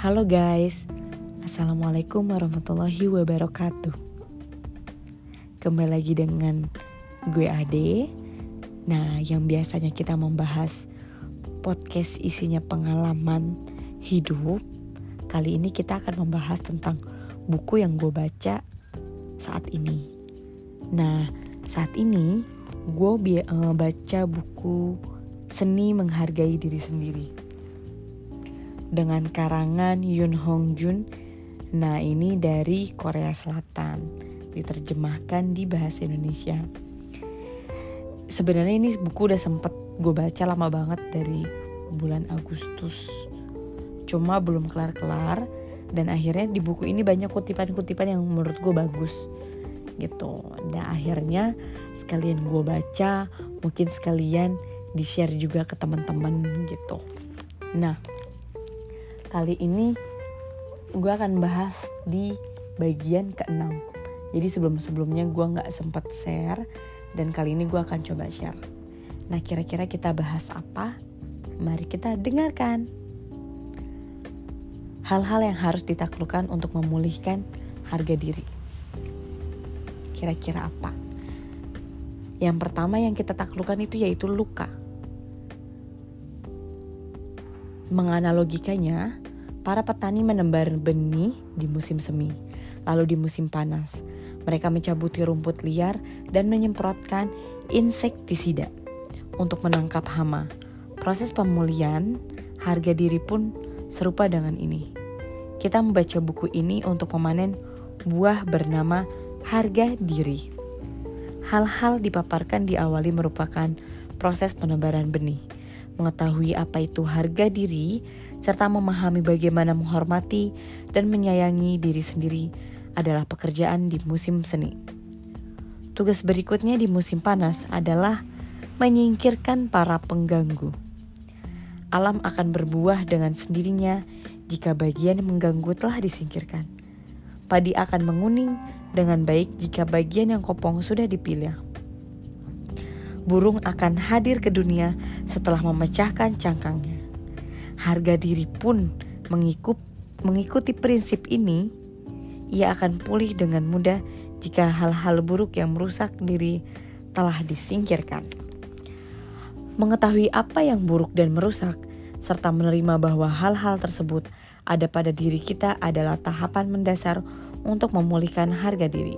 Halo guys, Assalamualaikum warahmatullahi wabarakatuh. Kembali lagi dengan gue Ade. Nah yang biasanya kita membahas podcast isinya pengalaman hidup Kali ini kita akan membahas tentang buku yang gue baca saat ini. Nah saat ini gue uh, baca buku Seni Menghargai Diri Sendiri dengan karangan Yoon Hong Jun. Nah, ini dari Korea Selatan, diterjemahkan di bahasa Indonesia. Sebenarnya ini buku udah sempet gue baca lama banget dari bulan Agustus. Cuma belum kelar-kelar dan akhirnya di buku ini banyak kutipan-kutipan yang menurut gue bagus gitu. Dan akhirnya sekalian gue baca, mungkin sekalian di-share juga ke teman-teman gitu. Nah, Kali ini gue akan bahas di bagian keenam. Jadi sebelum-sebelumnya gue gak sempet share dan kali ini gue akan coba share. Nah kira-kira kita bahas apa? Mari kita dengarkan. Hal-hal yang harus ditaklukkan untuk memulihkan harga diri. Kira-kira apa? Yang pertama yang kita taklukkan itu yaitu luka. Menganalogikannya, para petani menembar benih di musim semi, lalu di musim panas. Mereka mencabuti rumput liar dan menyemprotkan insektisida untuk menangkap hama. Proses pemulihan harga diri pun serupa dengan ini. Kita membaca buku ini untuk memanen buah bernama harga diri. Hal-hal dipaparkan diawali merupakan proses penebaran benih mengetahui apa itu harga diri, serta memahami bagaimana menghormati dan menyayangi diri sendiri adalah pekerjaan di musim seni. Tugas berikutnya di musim panas adalah menyingkirkan para pengganggu. Alam akan berbuah dengan sendirinya jika bagian mengganggu telah disingkirkan. Padi akan menguning dengan baik jika bagian yang kopong sudah dipilih burung akan hadir ke dunia setelah memecahkan cangkangnya. Harga diri pun mengikut, mengikuti prinsip ini, ia akan pulih dengan mudah jika hal-hal buruk yang merusak diri telah disingkirkan. Mengetahui apa yang buruk dan merusak, serta menerima bahwa hal-hal tersebut ada pada diri kita adalah tahapan mendasar untuk memulihkan harga diri.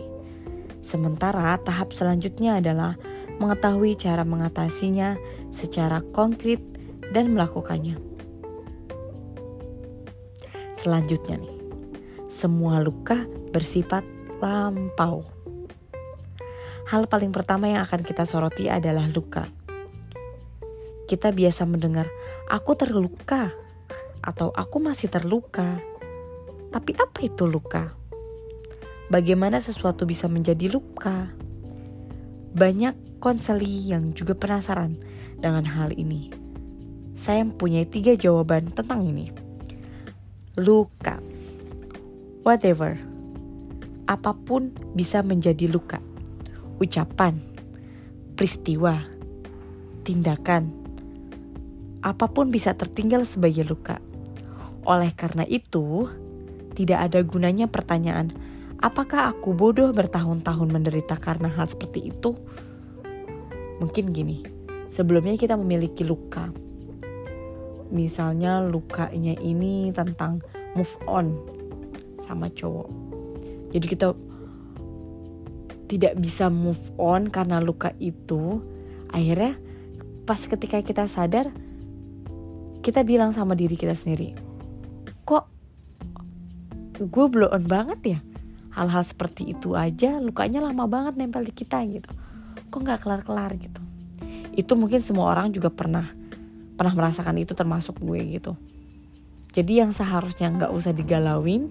Sementara tahap selanjutnya adalah mengetahui cara mengatasinya secara konkret dan melakukannya. Selanjutnya nih, semua luka bersifat lampau. Hal paling pertama yang akan kita soroti adalah luka. Kita biasa mendengar, "Aku terluka," atau "Aku masih terluka." Tapi apa itu luka? Bagaimana sesuatu bisa menjadi luka? Banyak konseli yang juga penasaran dengan hal ini. Saya mempunyai tiga jawaban tentang ini. Luka. Whatever. Apa pun bisa menjadi luka. Ucapan, peristiwa, tindakan, apa pun bisa tertinggal sebagai luka. Oleh karena itu, tidak ada gunanya pertanyaan, apakah aku bodoh bertahun-tahun menderita karena hal seperti itu? Mungkin gini, sebelumnya kita memiliki luka. Misalnya lukanya ini tentang move on sama cowok. Jadi kita tidak bisa move on karena luka itu. Akhirnya pas ketika kita sadar, kita bilang sama diri kita sendiri, kok gue blow on banget ya? Hal-hal seperti itu aja lukanya lama banget nempel di kita gitu. Kok nggak kelar-kelar gitu? Itu mungkin semua orang juga pernah pernah merasakan itu termasuk gue gitu. Jadi yang seharusnya nggak usah digalauin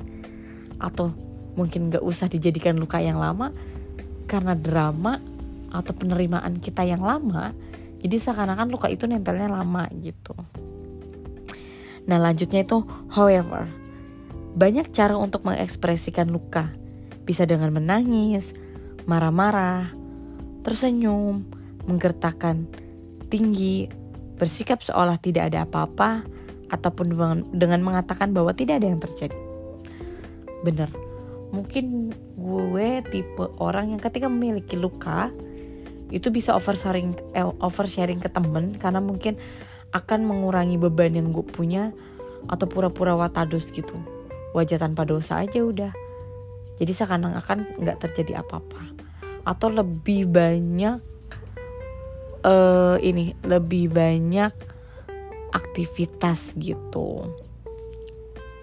atau mungkin nggak usah dijadikan luka yang lama karena drama atau penerimaan kita yang lama jadi seakan-akan luka itu nempelnya lama gitu. Nah lanjutnya itu however banyak cara untuk mengekspresikan luka bisa dengan menangis marah-marah tersenyum, menggertakkan tinggi, bersikap seolah tidak ada apa-apa, ataupun dengan mengatakan bahwa tidak ada yang terjadi. Bener, mungkin gue tipe orang yang ketika memiliki luka itu bisa oversharing eh, oversharing ke temen karena mungkin akan mengurangi beban yang gue punya atau pura-pura watados gitu. Wajah tanpa dosa aja udah jadi seakan-akan nggak terjadi apa-apa. Atau lebih banyak uh, ini lebih banyak aktivitas gitu.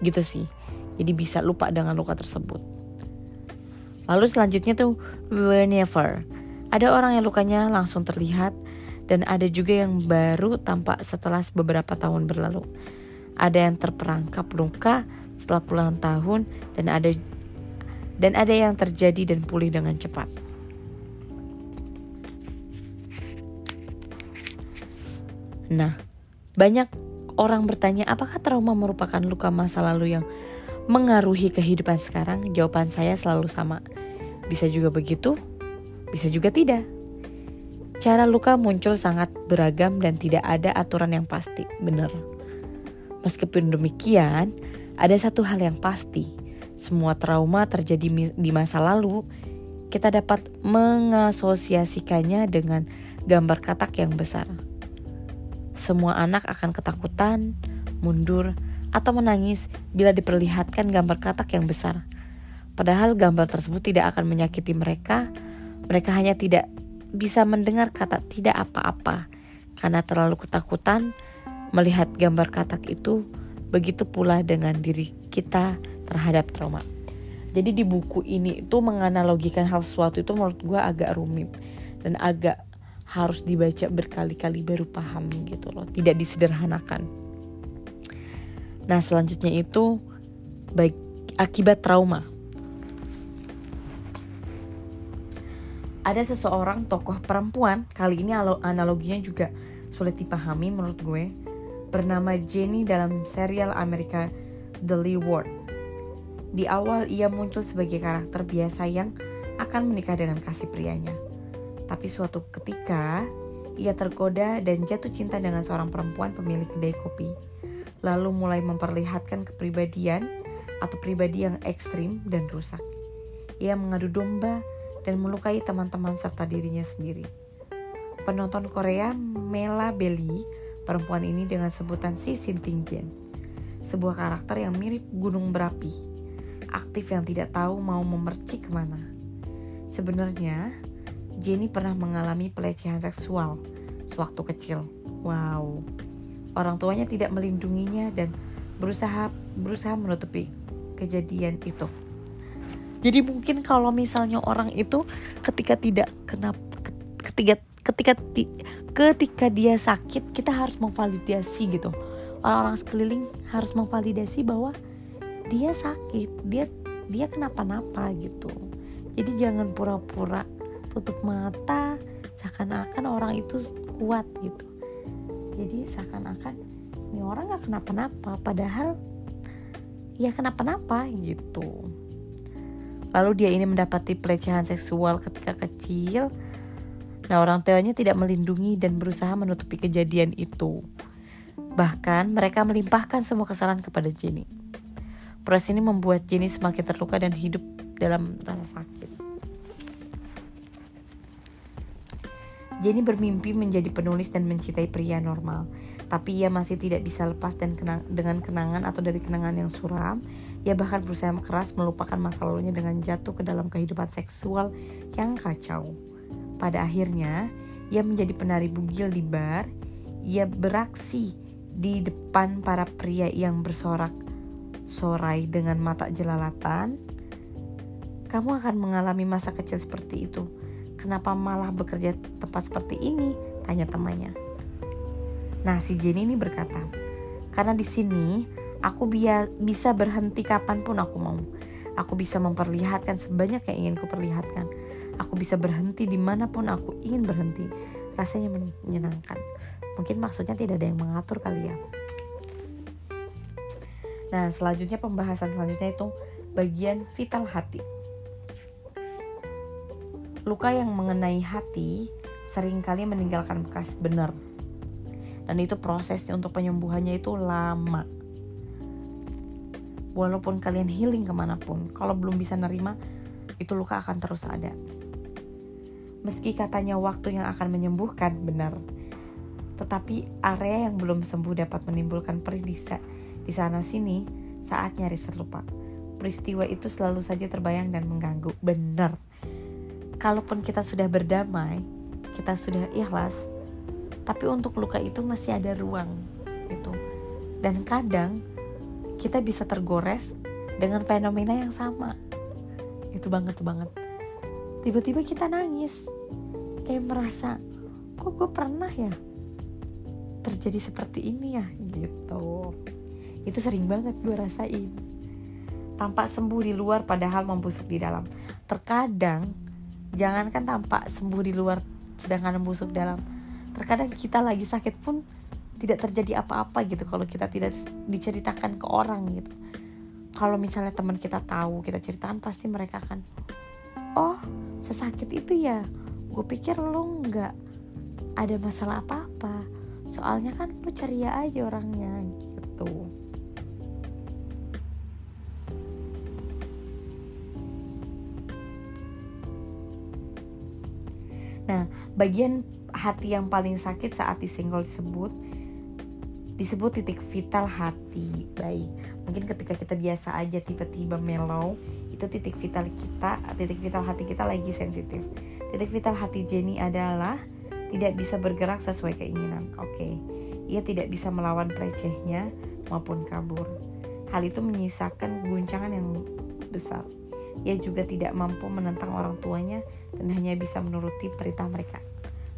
Gitu sih. Jadi bisa lupa dengan luka tersebut. Lalu selanjutnya tuh whenever. Ada orang yang lukanya langsung terlihat dan ada juga yang baru tampak setelah beberapa tahun berlalu. Ada yang terperangkap luka setelah puluhan tahun dan ada dan ada yang terjadi dan pulih dengan cepat. Nah, banyak orang bertanya apakah trauma merupakan luka masa lalu yang mengaruhi kehidupan sekarang? Jawaban saya selalu sama. Bisa juga begitu, bisa juga tidak. Cara luka muncul sangat beragam dan tidak ada aturan yang pasti, benar. Meskipun demikian, ada satu hal yang pasti, semua trauma terjadi di masa lalu, kita dapat mengasosiasikannya dengan gambar katak yang besar. Semua anak akan ketakutan, mundur, atau menangis bila diperlihatkan gambar katak yang besar. Padahal gambar tersebut tidak akan menyakiti mereka, mereka hanya tidak bisa mendengar kata tidak apa-apa karena terlalu ketakutan melihat gambar katak itu. Begitu pula dengan diri kita terhadap trauma. Jadi di buku ini itu menganalogikan hal sesuatu itu menurut gue agak rumit dan agak harus dibaca berkali-kali baru paham gitu loh, tidak disederhanakan. Nah selanjutnya itu baik akibat trauma. Ada seseorang tokoh perempuan, kali ini analoginya juga sulit dipahami menurut gue, bernama Jenny dalam serial Amerika The Lee Ward. Di awal ia muncul sebagai karakter biasa yang akan menikah dengan kasih prianya. Tapi suatu ketika, ia tergoda dan jatuh cinta dengan seorang perempuan pemilik kedai kopi. Lalu mulai memperlihatkan kepribadian atau pribadi yang ekstrim dan rusak. Ia mengadu domba dan melukai teman-teman serta dirinya sendiri. Penonton Korea Mela Belly perempuan ini dengan sebutan si Sintingjen, sebuah karakter yang mirip gunung berapi aktif yang tidak tahu mau memercik ke mana. Sebenarnya, Jenny pernah mengalami pelecehan seksual sewaktu kecil. Wow, orang tuanya tidak melindunginya dan berusaha berusaha menutupi kejadian itu. Jadi mungkin kalau misalnya orang itu ketika tidak kena ketika ketika ketika dia sakit kita harus memvalidasi gitu. Orang-orang sekeliling harus memvalidasi bahwa dia sakit dia dia kenapa-napa gitu. Jadi jangan pura-pura tutup mata seakan-akan orang itu kuat gitu. Jadi seakan-akan ini orang gak kenapa-napa padahal ya kenapa-napa gitu. Lalu dia ini mendapati pelecehan seksual ketika kecil. Nah orang tuanya tidak melindungi dan berusaha menutupi kejadian itu. Bahkan mereka melimpahkan semua kesalahan kepada Jenny Proses ini membuat Jenny semakin terluka dan hidup dalam rasa sakit. Jenny bermimpi menjadi penulis dan mencintai pria normal, tapi ia masih tidak bisa lepas dan kenang dengan kenangan atau dari kenangan yang suram. Ia bahkan berusaha keras melupakan masa lalunya dengan jatuh ke dalam kehidupan seksual yang kacau. Pada akhirnya, ia menjadi penari bugil di bar. Ia beraksi di depan para pria yang bersorak sorai dengan mata jelalatan, kamu akan mengalami masa kecil seperti itu. Kenapa malah bekerja tepat seperti ini? Tanya temannya. Nah, si Jenny ini berkata, karena di sini aku bisa berhenti kapan pun aku mau. Aku bisa memperlihatkan sebanyak yang ingin kuperlihatkan. Aku bisa berhenti di mana pun aku ingin berhenti. Rasanya menyenangkan. Mungkin maksudnya tidak ada yang mengatur kali ya. Nah, selanjutnya pembahasan selanjutnya itu bagian vital hati. Luka yang mengenai hati sering kali meninggalkan bekas benar. dan itu prosesnya untuk penyembuhannya itu lama walaupun kalian healing ke mana pun kalau belum bisa nerima itu luka akan terus ada meski katanya waktu yang akan menyembuhkan benar tetapi area yang belum sembuh dapat menimbulkan perih di, sana sini saatnya riset lupa peristiwa itu selalu saja terbayang dan mengganggu. Benar kalaupun kita sudah berdamai kita sudah ikhlas tapi untuk luka itu masih ada ruang itu. Dan kadang kita bisa tergores dengan fenomena yang sama. Itu banget tuh banget. Tiba-tiba kita nangis. Kayak merasa kok gue pernah ya terjadi seperti ini ya? Gitu itu sering banget gue rasain. Tampak sembuh di luar padahal membusuk di dalam. Terkadang jangankan tampak sembuh di luar sedangkan membusuk dalam. Terkadang kita lagi sakit pun tidak terjadi apa-apa gitu kalau kita tidak diceritakan ke orang gitu. Kalau misalnya teman kita tahu kita ceritakan pasti mereka akan oh sesakit itu ya? Gue pikir lo nggak ada masalah apa-apa. Soalnya kan lo ceria aja orangnya gitu Nah, bagian hati yang paling sakit saat disenggol disebut disebut titik vital hati. Baik mungkin ketika kita biasa aja tiba-tiba mellow itu titik vital kita titik vital hati kita lagi sensitif. Titik vital hati Jenny adalah tidak bisa bergerak sesuai keinginan. Oke okay. ia tidak bisa melawan pelecehnya maupun kabur. Hal itu menyisakan guncangan yang besar ia juga tidak mampu menentang orang tuanya dan hanya bisa menuruti perintah mereka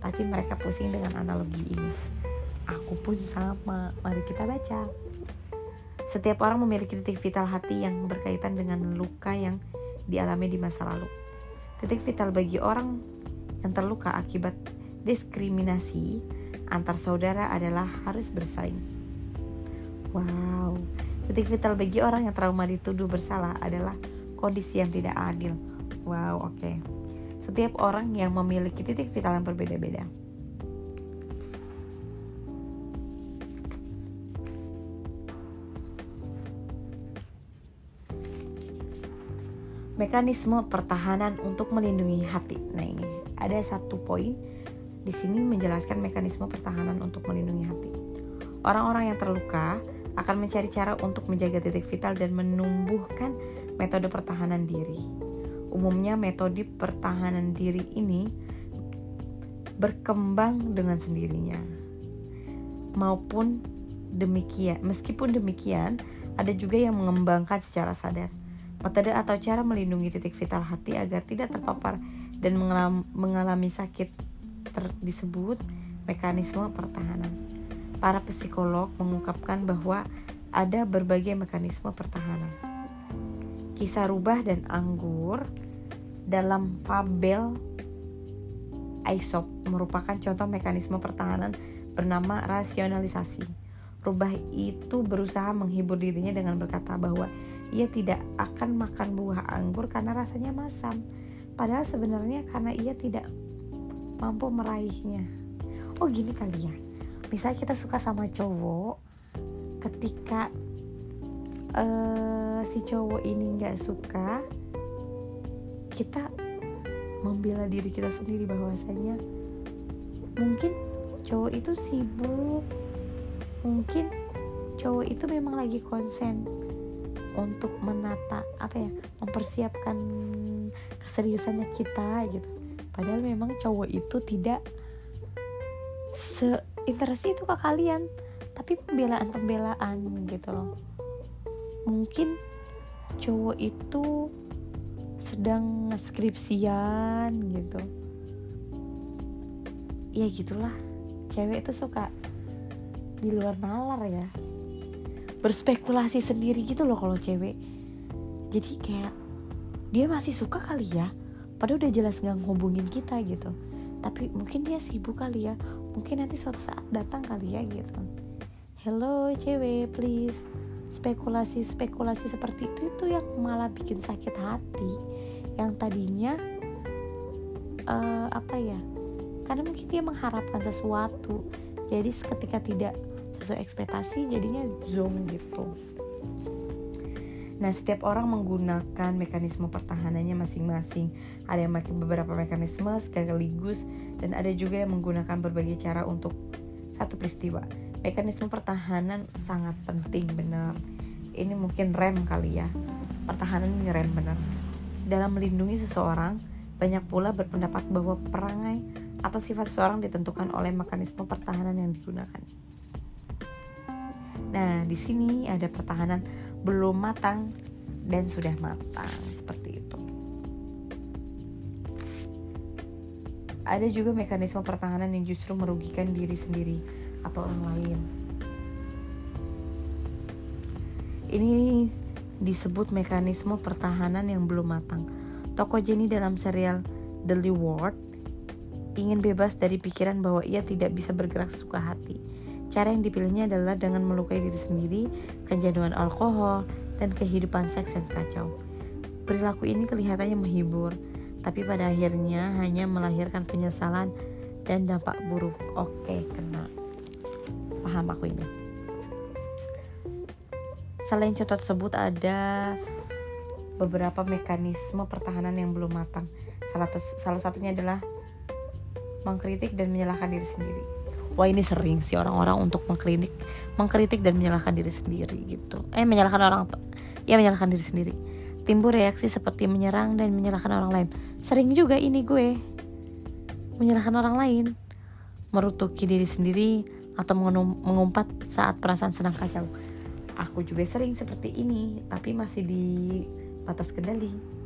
Pasti mereka pusing dengan analogi ini. Aku pun sama. Mari kita baca. Setiap orang memiliki titik vital hati yang berkaitan dengan luka yang dialami di masa lalu. Titik vital bagi orang yang terluka akibat diskriminasi antar saudara adalah harus bersaing. Wow, titik vital bagi orang yang trauma dituduh bersalah adalah kondisi yang tidak adil. Wow, oke. Okay setiap orang yang memiliki titik vital yang berbeda-beda. Mekanisme pertahanan untuk melindungi hati. Nah, ini ada satu poin di sini menjelaskan mekanisme pertahanan untuk melindungi hati. Orang-orang yang terluka akan mencari cara untuk menjaga titik vital dan menumbuhkan metode pertahanan diri. Umumnya metode pertahanan diri ini berkembang dengan sendirinya. Maupun demikian, meskipun demikian, ada juga yang mengembangkan secara sadar. Metode atau cara melindungi titik vital hati agar tidak terpapar dan mengalami sakit ter disebut mekanisme pertahanan. Para psikolog mengungkapkan bahwa ada berbagai mekanisme pertahanan kisah rubah dan anggur dalam fabel Aesop merupakan contoh mekanisme pertahanan bernama rasionalisasi. Rubah itu berusaha menghibur dirinya dengan berkata bahwa ia tidak akan makan buah anggur karena rasanya masam. Padahal sebenarnya karena ia tidak mampu meraihnya. Oh gini kali ya. Misalnya kita suka sama cowok, ketika uh, si cowok ini nggak suka kita membela diri kita sendiri bahwasanya mungkin cowok itu sibuk mungkin cowok itu memang lagi konsen untuk menata apa ya mempersiapkan keseriusannya kita gitu. Padahal memang cowok itu tidak seinterest itu ke kalian. Tapi pembelaan-pembelaan gitu loh. Mungkin cowok itu sedang skripsian gitu. Ya gitulah. Cewek itu suka di luar nalar ya. Berspekulasi sendiri gitu loh kalau cewek. Jadi kayak dia masih suka kali ya. Padahal udah jelas nggak ngehubungin kita gitu. Tapi mungkin dia sibuk kali ya mungkin nanti suatu saat datang kali ya gitu. Hello cewek please. Spekulasi-spekulasi seperti itu itu yang malah bikin sakit hati. Yang tadinya uh, apa ya karena mungkin dia mengharapkan sesuatu. Jadi ketika tidak sesuai ekspektasi jadinya zoom gitu Nah, setiap orang menggunakan mekanisme pertahanannya masing-masing. Ada yang pakai beberapa mekanisme sekaligus dan ada juga yang menggunakan berbagai cara untuk satu peristiwa. Mekanisme pertahanan sangat penting benar. Ini mungkin rem kali ya. Pertahanan ini rem benar. Dalam melindungi seseorang, banyak pula berpendapat bahwa perangai atau sifat seseorang ditentukan oleh mekanisme pertahanan yang digunakan. Nah, di sini ada pertahanan belum matang dan sudah matang seperti itu. Ada juga mekanisme pertahanan yang justru merugikan diri sendiri atau orang lain. Ini disebut mekanisme pertahanan yang belum matang. Tokoh Jenny dalam serial The Reward ingin bebas dari pikiran bahwa ia tidak bisa bergerak suka hati Cara yang dipilihnya adalah dengan melukai diri sendiri, kecanduan alkohol, dan kehidupan seks yang kacau. Perilaku ini kelihatannya menghibur, tapi pada akhirnya hanya melahirkan penyesalan dan dampak buruk. Oke, kena. Paham aku ini. Selain contoh tersebut ada beberapa mekanisme pertahanan yang belum matang. Salah, salah satunya adalah mengkritik dan menyalahkan diri sendiri wah ini sering sih orang-orang untuk mengkritik mengkritik dan menyalahkan diri sendiri gitu. Eh menyalahkan orang ya menyalahkan diri sendiri. Timbul reaksi seperti menyerang dan menyalahkan orang lain. Sering juga ini gue menyalahkan orang lain. Merutuki diri sendiri atau mengumpat saat perasaan sedang kacau. Aku juga sering seperti ini tapi masih di batas kendali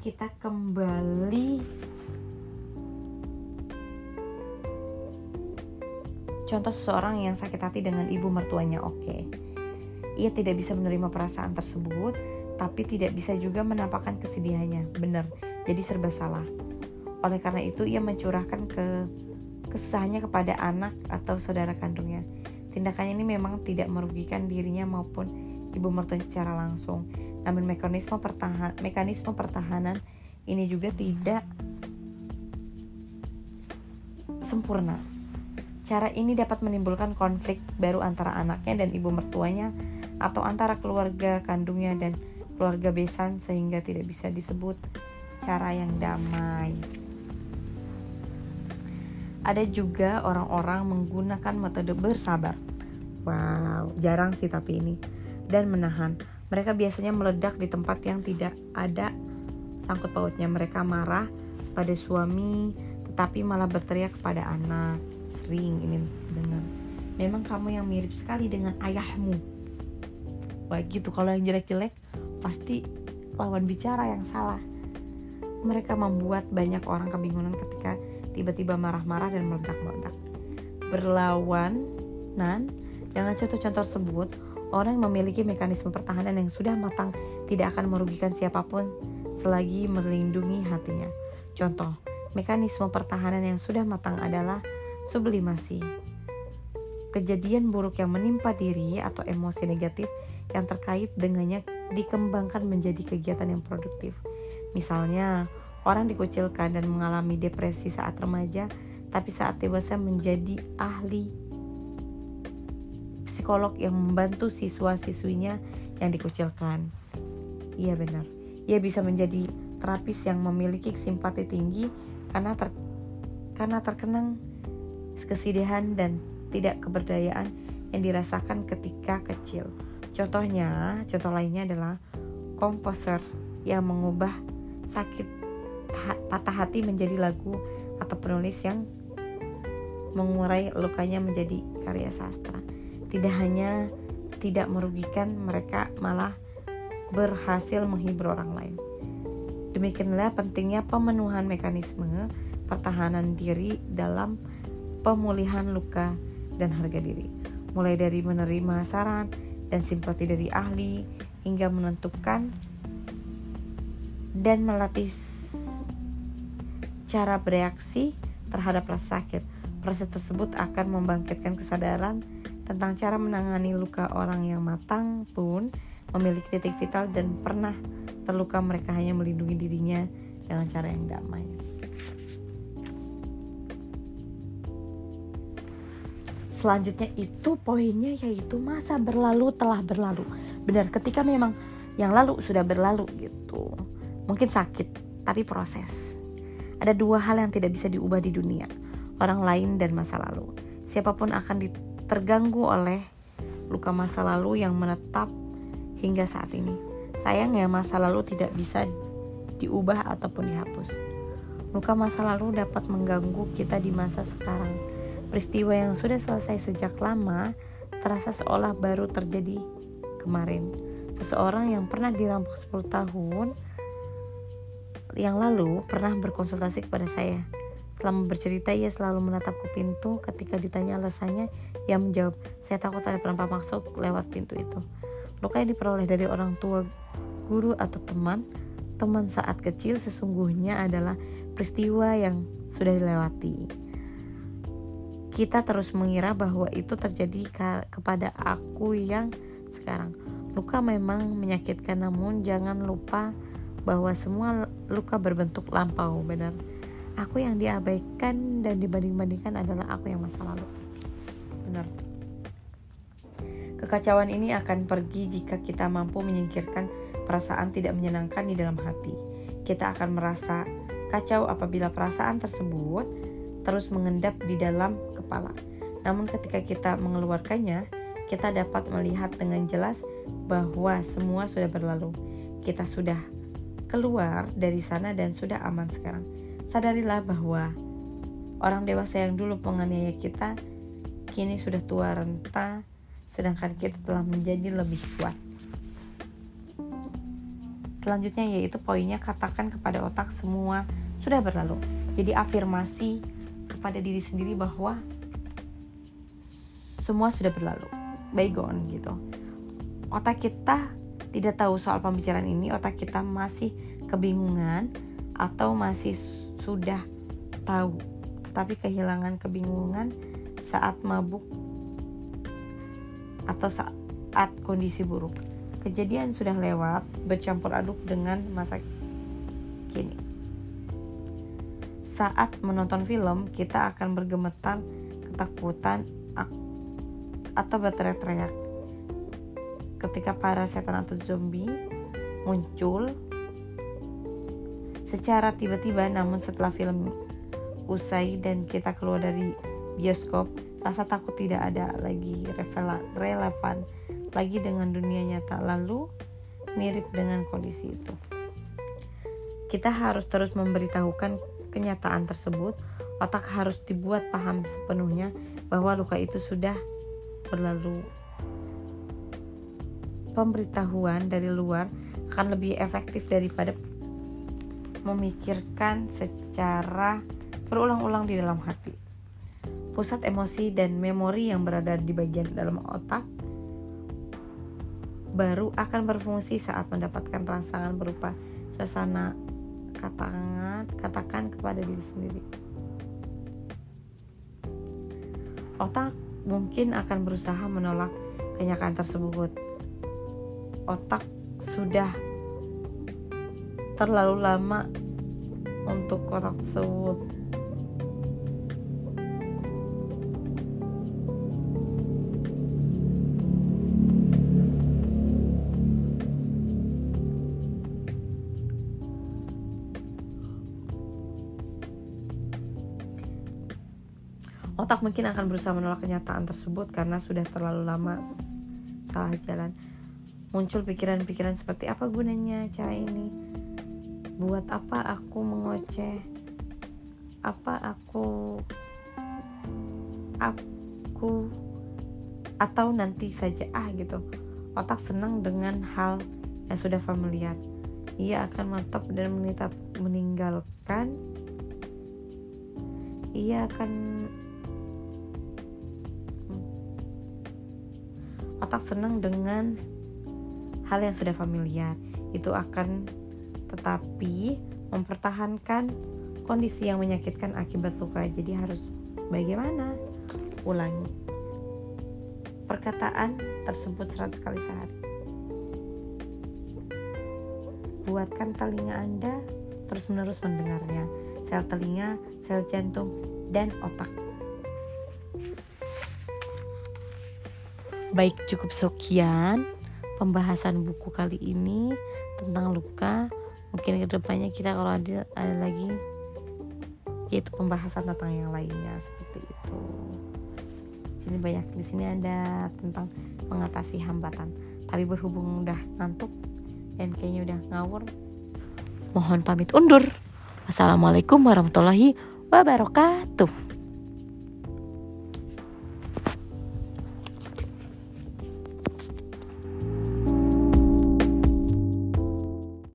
kita kembali. Contoh seseorang yang sakit hati dengan ibu mertuanya oke. Okay. ia tidak bisa menerima perasaan tersebut tapi tidak bisa juga menampakkan kesedihannya. Benar jadi serba salah. Oleh karena itu ia mencurahkan ke kesusahannya kepada anak atau saudara kandungnya. Tindakannya ini memang tidak merugikan dirinya maupun ibu mertuanya secara langsung namun mekanisme pertahan mekanisme pertahanan ini juga tidak sempurna. Cara ini dapat menimbulkan konflik baru antara anaknya dan ibu mertuanya atau antara keluarga kandungnya dan keluarga besan sehingga tidak bisa disebut cara yang damai. Ada juga orang-orang menggunakan metode bersabar. Wow, jarang sih tapi ini. Dan menahan mereka biasanya meledak di tempat yang tidak ada sangkut pautnya. Mereka marah pada suami, tetapi malah berteriak kepada anak. Sering ini dengar. Memang kamu yang mirip sekali dengan ayahmu. Wah gitu, kalau yang jelek-jelek pasti lawan bicara yang salah. Mereka membuat banyak orang kebingungan ketika tiba-tiba marah-marah dan meledak-meledak. Berlawan, nan, dengan contoh-contoh tersebut, Orang yang memiliki mekanisme pertahanan yang sudah matang tidak akan merugikan siapa pun selagi melindungi hatinya. Contoh, mekanisme pertahanan yang sudah matang adalah sublimasi. Kejadian buruk yang menimpa diri atau emosi negatif yang terkait dengannya dikembangkan menjadi kegiatan yang produktif. Misalnya, orang dikucilkan dan mengalami depresi saat remaja, tapi saat dewasa menjadi ahli psikolog yang membantu siswa-siswinya yang dikucilkan. Iya benar. Ia bisa menjadi terapis yang memiliki simpati tinggi karena ter, karena terkenang kesedihan dan tidak keberdayaan yang dirasakan ketika kecil. Contohnya, contoh lainnya adalah komposer yang mengubah sakit patah hati menjadi lagu atau penulis yang mengurai lukanya menjadi karya sastra tidak hanya tidak merugikan mereka malah berhasil menghibur orang lain. Demikianlah pentingnya pemenuhan mekanisme pertahanan diri dalam pemulihan luka dan harga diri. Mulai dari menerima saran dan simpati dari ahli hingga menentukan dan melatih cara bereaksi terhadap rasa sakit. Proses tersebut akan membangkitkan kesadaran tentang cara menangani luka orang yang matang pun memiliki titik vital dan pernah terluka mereka hanya melindungi dirinya dengan cara yang damai. Selanjutnya itu poinnya yaitu masa berlalu telah berlalu. Benar, ketika memang yang lalu sudah berlalu gitu. Mungkin sakit, tapi proses. Ada dua hal yang tidak bisa diubah di dunia, orang lain dan masa lalu. Siapa pun akan terganggu oleh luka masa lalu yang menetap hingga saat ini sayangnya masa lalu tidak bisa diubah ataupun dihapus luka masa lalu dapat mengganggu kita di masa sekarang Peristiwa yang sudah selesai sejak lama terasa seolah baru terjadi kemarin. Seseorang yang pernah dirampok 10 tahun yang lalu pernah berkonsultasi kepada saya. Selama bercerita, ia selalu menatap ke pintu. Ketika ditanya alasannya, ia menjawab, saya takut ada penampar maksud lewat pintu itu. Luka yang diperoleh dari orang tua, guru, atau teman, teman saat kecil sesungguhnya adalah peristiwa yang sudah dilewati kita terus mengira bahwa itu terjadi kepada aku yang sekarang. Luka memang menyakitkan, namun jangan lupa bahwa semua luka berbentuk lampau, benar. Aku yang diabaikan dan dibanding-bandingkan adalah aku yang masa lalu. Benar. Kekacauan ini akan pergi jika kita mampu menyingkirkan perasaan tidak menyenangkan di dalam hati. Kita akan merasa kacau apabila perasaan tersebut terus mengendap di dalam kepala. Namun ketika kita mengeluarkannya, kita dapat melihat dengan jelas bahwa semua sudah berlalu. Kita sudah keluar dari sana dan sudah aman sekarang. Sadarilah bahwa orang dewasa yang dulu penganiaya kita kini sudah tua renta, sedangkan kita telah menjadi lebih kuat. Selanjutnya yaitu poinnya katakan kepada otak semua sudah berlalu. Jadi afirmasi kepada diri sendiri bahwa semua sudah berlalu bygone gitu otak kita tidak tahu soal pembicaraan ini otak kita masih kebingungan atau masih sudah tahu tetapi kehilangan kebingungan saat mabuk atau saat kondisi buruk kejadian sudah lewat bercampur aduk dengan masa kini saat menonton film, kita akan bergemetar ketakutan atau berteriak-teriak. Ketika para setan atau zombie muncul secara tiba-tiba, namun setelah film usai dan kita keluar dari bioskop, rasa takut tidak ada lagi relevan lagi dengan dunia nyata. Lalu mirip dengan kondisi itu. Kita harus terus memberitahukan kenyataan tersebut, otak harus dibuat paham sepenuhnya bahwa luka itu sudah berlalu. Pemberitahuan dari luar akan lebih efektif daripada memikirkan secara berulang-ulang di dalam hati. Pusat emosi dan memori yang berada di bagian dalam otak baru akan berfungsi saat mendapatkan rangsangan berupa suasana katakan katakan kepada diri sendiri otak mungkin akan berusaha menolak kenyataan tersebut otak sudah terlalu lama untuk otak tersebut Otak mungkin akan berusaha menolak kenyataan tersebut karena sudah terlalu lama salah jalan. Muncul pikiran-pikiran seperti apa gunanya cara ini? Buat apa aku mengoceh? Apa aku aku atau nanti saja ah gitu. Otak senang dengan hal yang sudah familiar. Ia akan menetap dan menitap meninggalkan ia akan otak senang dengan hal yang sudah familiar itu akan tetapi mempertahankan kondisi yang menyakitkan akibat luka. Jadi harus bagaimana? Ulangi. Perkataan tersebut 100 kali sehari. Buatkan telinga anda terus menerus mendengarnya. Sel telinga sel jantung dan otak. Baik cukup sekian pembahasan buku kali ini tentang luka mungkin ke depannya kita kalau ada ada lagi yaitu pembahasan tentang yang lainnya seperti itu. Sini banyak di sini ada tentang mengatasi hambatan. Tapi berhubung udah ngantuk dan kayaknya udah ngawur mohon pamit undur. Wassalamualaikum warahmatullahi wabarakatuh